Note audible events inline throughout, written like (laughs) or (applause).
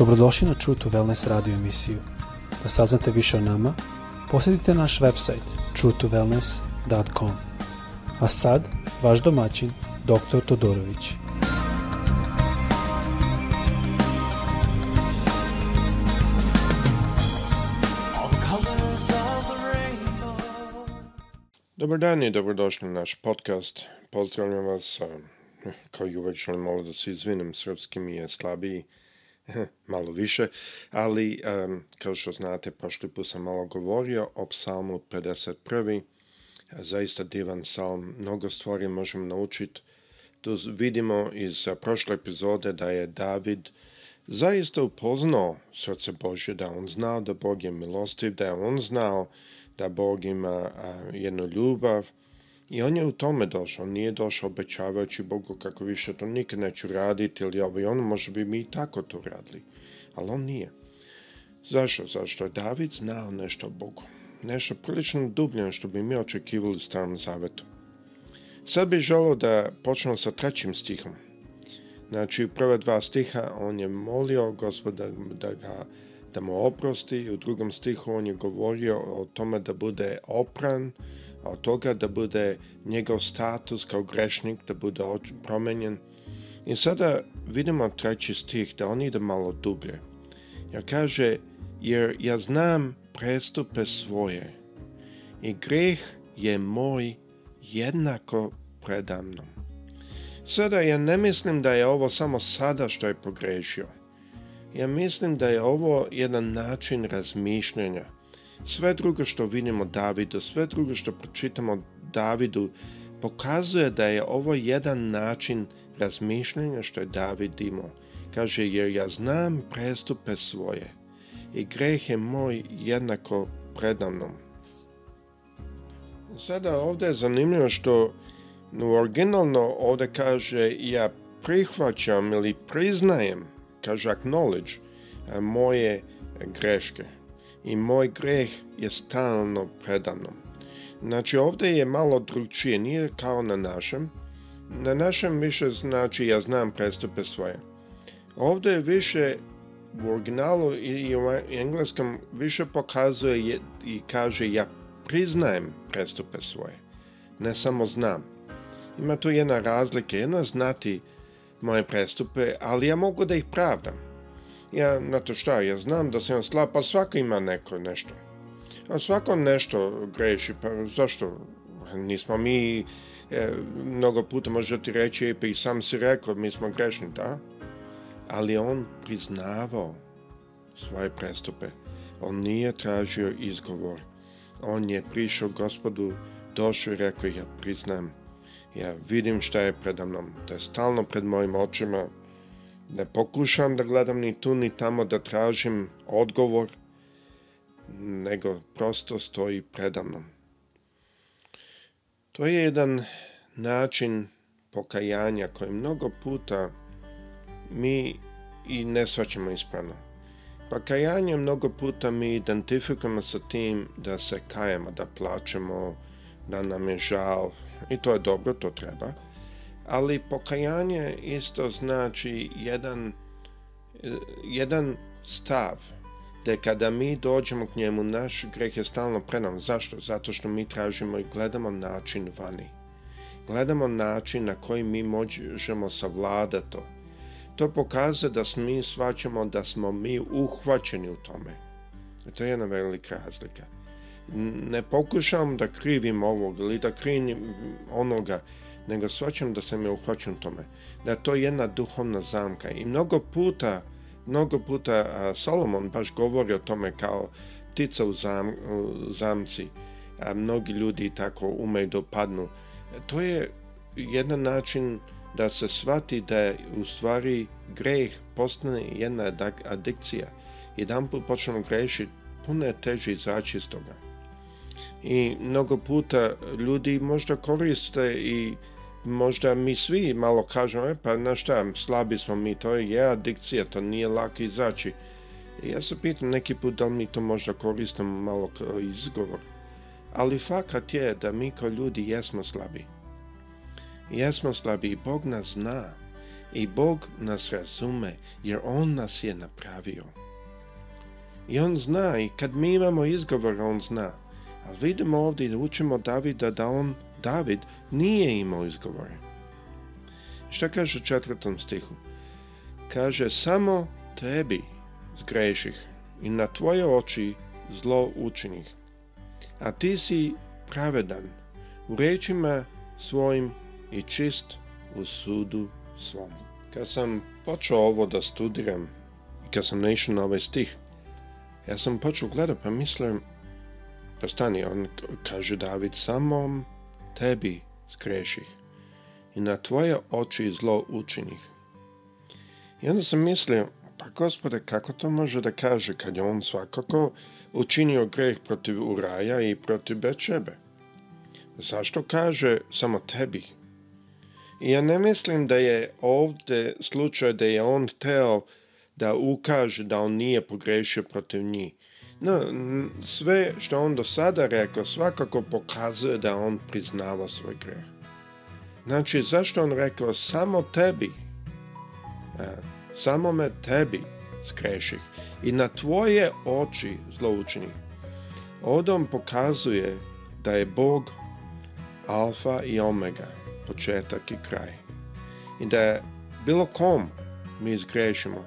Dobrodošli na True to Wellness radio emisiju. Da saznate više o nama, posjetite naš website truetowellness.com. A sad, vaš domaćin, dr. Todorović. Dobar dan i dobrodošli na naš podcast. Pozdravljam vas, kao i uvek želim malo da se izvinem, srpski mi je slabiji (laughs) malo više, ali kao što znate, prošli put sam malo govorio o psalmu 51. Zaista divan psalm, mnogo stvari možemo naučiti. Tu vidimo iz eh, prošle epizode da je David zaista upoznao srce Božje, da on znao da Bog je milostiv, da je on znao da Bog ima eh, jednu ljubav, i on je u tome došao, on nije došao obećavajući Bogu kako više to nikad neću raditi ili ovo i ono, možda bi mi i tako to radili, ali on nije. Zašto? Zašto je David znao nešto o Bogu, nešto prilično dublje što bi mi očekivali u starom zavetu. Sad bih želio da počnemo sa trećim stihom. Znači, u prva dva stiha on je molio gospoda da, ga, da mu oprosti, u drugom stihu on je govorio o tome da bude opran, a od toga da bude njegov status kao grešnik, da bude promenjen. I sada vidimo treći stih, da on ide malo dublje. Ja kaže, jer ja znam prestupe svoje i greh je moj jednako predamnom. Sada ja ne mislim da je ovo samo sada što je pogrešio. Ja mislim da je ovo jedan način razmišljanja sve drugo što vidimo Davidu, sve drugo što pročitamo Davidu, pokazuje da je ovo jedan način razmišljanja što je David imao. Kaže, jer ja znam prestupe svoje i greh je moj jednako predavnom. Sada ovdje je zanimljivo što no, originalno ovdje kaže ja prihvaćam ili priznajem, kaže acknowledge, eh, moje greške i moj greh je stalno predano. Znači ovdje je malo drugčije, nije kao na našem. Na našem više znači ja znam prestupe svoje. Ovdje je više u originalu i u engleskom više pokazuje i kaže ja priznajem prestupe svoje. Ne samo znam. Ima tu jedna razlika. Jedno je znati moje prestupe, ali ja mogu da ih pravdam ja, znate šta, ja znam da sam ja slab, pa svako ima neko nešto. A svako nešto greši, pa zašto? Nismo mi, e, mnogo puta možeti ti reći, pa i sam si rekao, mi smo grešni, da? Ali on priznavao svoje prestupe. On nije tražio izgovor. On je prišao gospodu, došao i rekao, ja priznam, ja vidim šta je predamnom, mnom, je stalno pred mojim očima, ne pokušam da gledam ni tu ni tamo da tražim odgovor, nego prosto stoji predamnom. To je jedan način pokajanja koji mnogo puta mi i ne svaćemo ispravno. Pokajanje mnogo puta mi identifikujemo sa tim da se kajemo, da plačemo, da nam je žal, i to je dobro, to treba ali pokajanje isto znači jedan, jedan stav da kada mi dođemo k njemu, naš greh je stalno pre Zašto? Zato što mi tražimo i gledamo način vani. Gledamo način na koji mi možemo savladati to. To pokazuje da mi svaćemo da smo mi uhvaćeni u tome. To je jedna velika razlika. Ne pokušavam da krivim ovog ili da krivim onoga, nego svačam da sam je uhvaćen tome. Da to je jedna duhovna zamka. I mnogo puta, mnogo puta Solomon baš govori o tome kao ptica u, zamci. A mnogi ljudi tako umeju da padnu. To je jedan način da se shvati da je u stvari greh postane jedna adikcija. Jedan put počnemo grešiti, puno je teže izaći iz toga i mnogo puta ljudi možda koriste i možda mi svi malo kažemo, e pa na šta, slabi smo mi, to je adikcija, to nije lako izaći. Ja se pitam neki put da li mi to možda koristimo malo kao izgovor. Ali fakat je da mi kao ljudi jesmo slabi. Jesmo slabi i Bog nas zna. I Bog nas razume jer On nas je napravio. I On zna i kad mi imamo izgovor, On zna. Ali vidimo ovdje da učimo Davida da on, David, nije imao izgovore. Šta kaže u četvrtom stihu? Kaže, samo tebi zgreših i na tvoje oči zlo učinih. A ti si pravedan u rečima svojim i čist u sudu svom. Kad sam počeo ovo da studiram, i kad sam naišao na ovaj stih, ja sam počeo gledati pa mislim, pa stani, on kaže David, samo tebi skreših i na tvoje oči zlo učinih. I onda sam mislio, pa gospode, kako to može da kaže kad je on svakako učinio greh protiv Uraja i protiv Bečebe? Zašto kaže samo tebi? I ja ne mislim da je ovdje slučaj da je on teo da ukaže da on nije pogrešio protiv njih no, sve što on do sada rekao svakako pokazuje da on priznava svoj greh. Znači, zašto on rekao samo tebi, e, samo me tebi skreših i na tvoje oči zločini. Ovdje pokazuje da je Bog alfa i omega, početak i kraj. I da je bilo kom mi izgrešimo,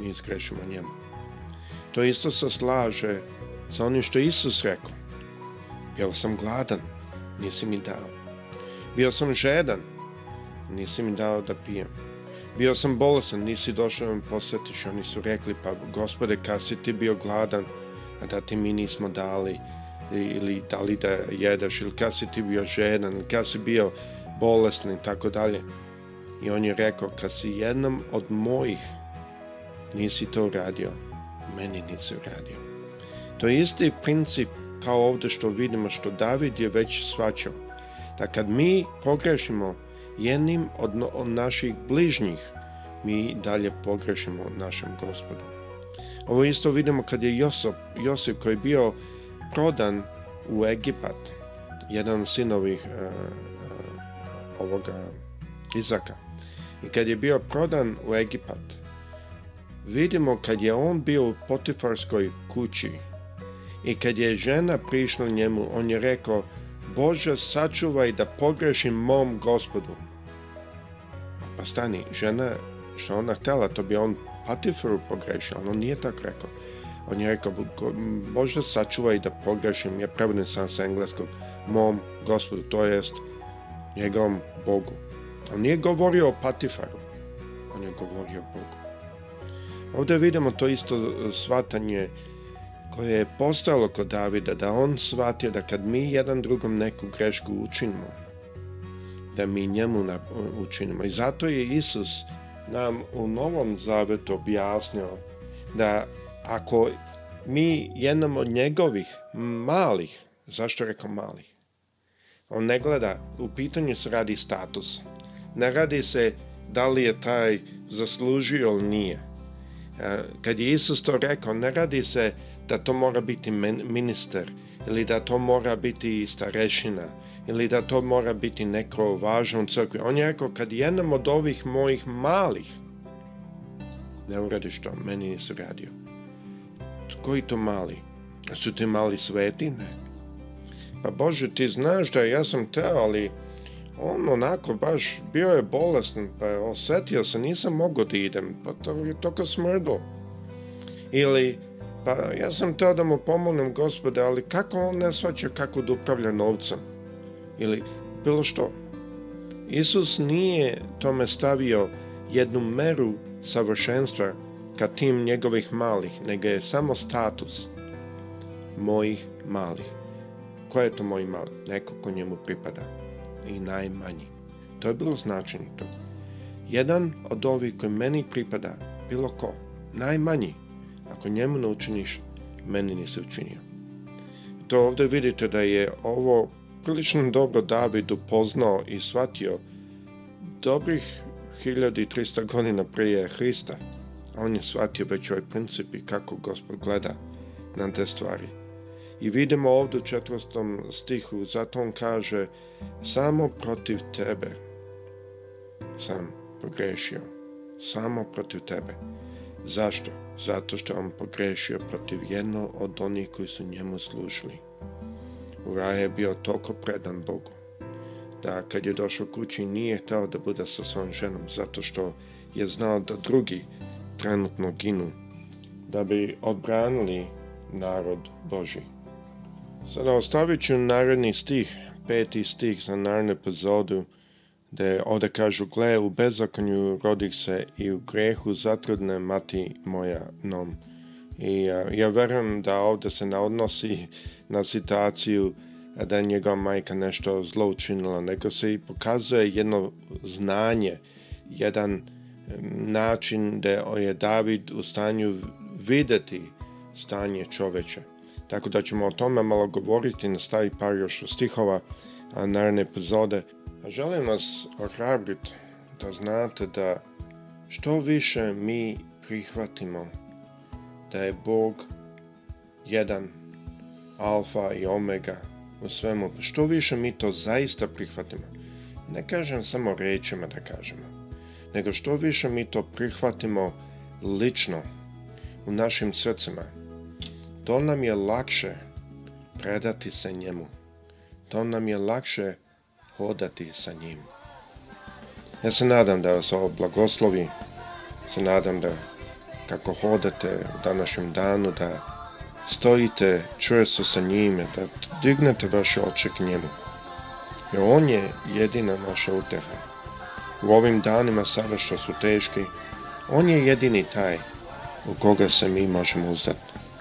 mi zgrešimo njemu. To isto se slaže sa onim što Isus rekao. Bio sam gladan, nisi mi dao. Bio sam žedan, nisi mi dao da pijem. Bio sam bolesan, nisi došao da me posjetiš. Oni su rekli, pa gospode, kad si ti bio gladan, a da ti mi nismo dali, ili da da jedeš, ili kad si ti bio žedan, ili kad si bio bolesan i tako dalje. I on je rekao, kad si jednom od mojih nisi to uradio, meni nisi uradio. To je isti princip kao ovdje što vidimo što David je već svačao. Da kad mi pogrešimo jednim od naših bližnjih, mi dalje pogrešimo našem gospodu. Ovo isto vidimo kad je Josip, koji je bio prodan u Egipat, jedan sinovih e, e, ovoga Izaka. I kad je bio prodan u Egipat, vidimo kad je on bio u Potifarskoj kući i kad je žena prišla njemu, on je rekao, Bože, sačuvaj da pogrešim mom gospodu. Pa stani, žena, što ona htjela, to bi on potifaru pogrešio, ali on nije tako rekao. On je rekao, Bože, sačuvaj da pogrešim, ja prevodim sam sa engleskom mom gospodu, to jest njegovom Bogu. On nije govorio o Patifaru, on je govorio o Bogu. Ovdje vidimo to isto e, shvatanje koje je postojalo kod Davida, da on shvatio da kad mi jedan drugom neku grešku učinimo, da mi njemu e, učinimo. I zato je Isus nam u Novom Zavetu objasnio da ako mi jednom od njegovih malih, zašto rekao malih, on ne gleda, u pitanju se radi status. Ne radi se da li je taj zaslužio ili nije Eh, kad je Isus to rekao, ne radi se da to mora biti minister ili da to mora biti starešina ili da to mora biti neko važno u crkvi. On je rekao, kad jednom od ovih mojih malih ne uradiš to, meni nisu radio. Koji to mali? su ti mali sveti? Ne. Pa Bože, ti znaš da ja sam teo, ali on onako baš bio je bolestan, pa je osjetio se, nisam mogao da idem, pa to je toko smrdo. Ili, pa ja sam teo da mu pomognem gospode, ali kako on ne svaća kako da upravlja novcem? Ili bilo što. Isus nije tome stavio jednu meru savršenstva ka tim njegovih malih, nego je samo status mojih malih. Ko je to moj mali? Neko ko njemu pripada i najmanji. To je bilo značenito. Jedan od ovih koji meni pripada, bilo ko, najmanji, ako njemu ne učiniš, meni nisi učinio. To ovdje vidite da je ovo prilično dobro David upoznao i shvatio dobrih 1300 godina prije Hrista. On je shvatio već ovaj princip i kako Gospod gleda na te stvari. I vidimo ovdje u četvrtom stihu, zato on kaže, samo protiv tebe sam pogrešio. Samo protiv tebe. Zašto? Zato što on pogrešio protiv jedno od onih koji su njemu služili. Uraj je bio toliko predan Bogu da kad je došao kući nije htio da bude sa svojom ženom zato što je znao da drugi trenutno ginu da bi odbranili narod Boži. Sada ostavit ću naredni stih, peti stih za narednu epizodu, gde ovde kažu, gle, u bezakonju rodih se i u grehu zatrudne mati moja nom. I ja verujem da ovde se ne odnosi na situaciju da je njegova majka nešto zlo učinila, nego se i pokazuje jedno znanje, jedan način da je David u stanju videti stanje čoveča tako da ćemo o tome malo govoriti, nastavi par još stihova naredne epizode. Želim vas ohrabriti da znate da što više mi prihvatimo da je Bog jedan alfa i omega u svemu. Što više mi to zaista prihvatimo. Ne kažem samo rečima da kažemo, nego što više mi to prihvatimo lično u našim srcima to nam je lakše predati se njemu. To nam je lakše hodati sa njim. Ja se nadam da vas ovo blagoslovi. Se nadam da kako hodate u današnjem danu, da stojite čvrsto sa njime, da dignete vaše oče k njemu. Jer on je jedina naša uteha. U ovim danima sada što su teški, on je jedini taj u koga se mi možemo uzdati.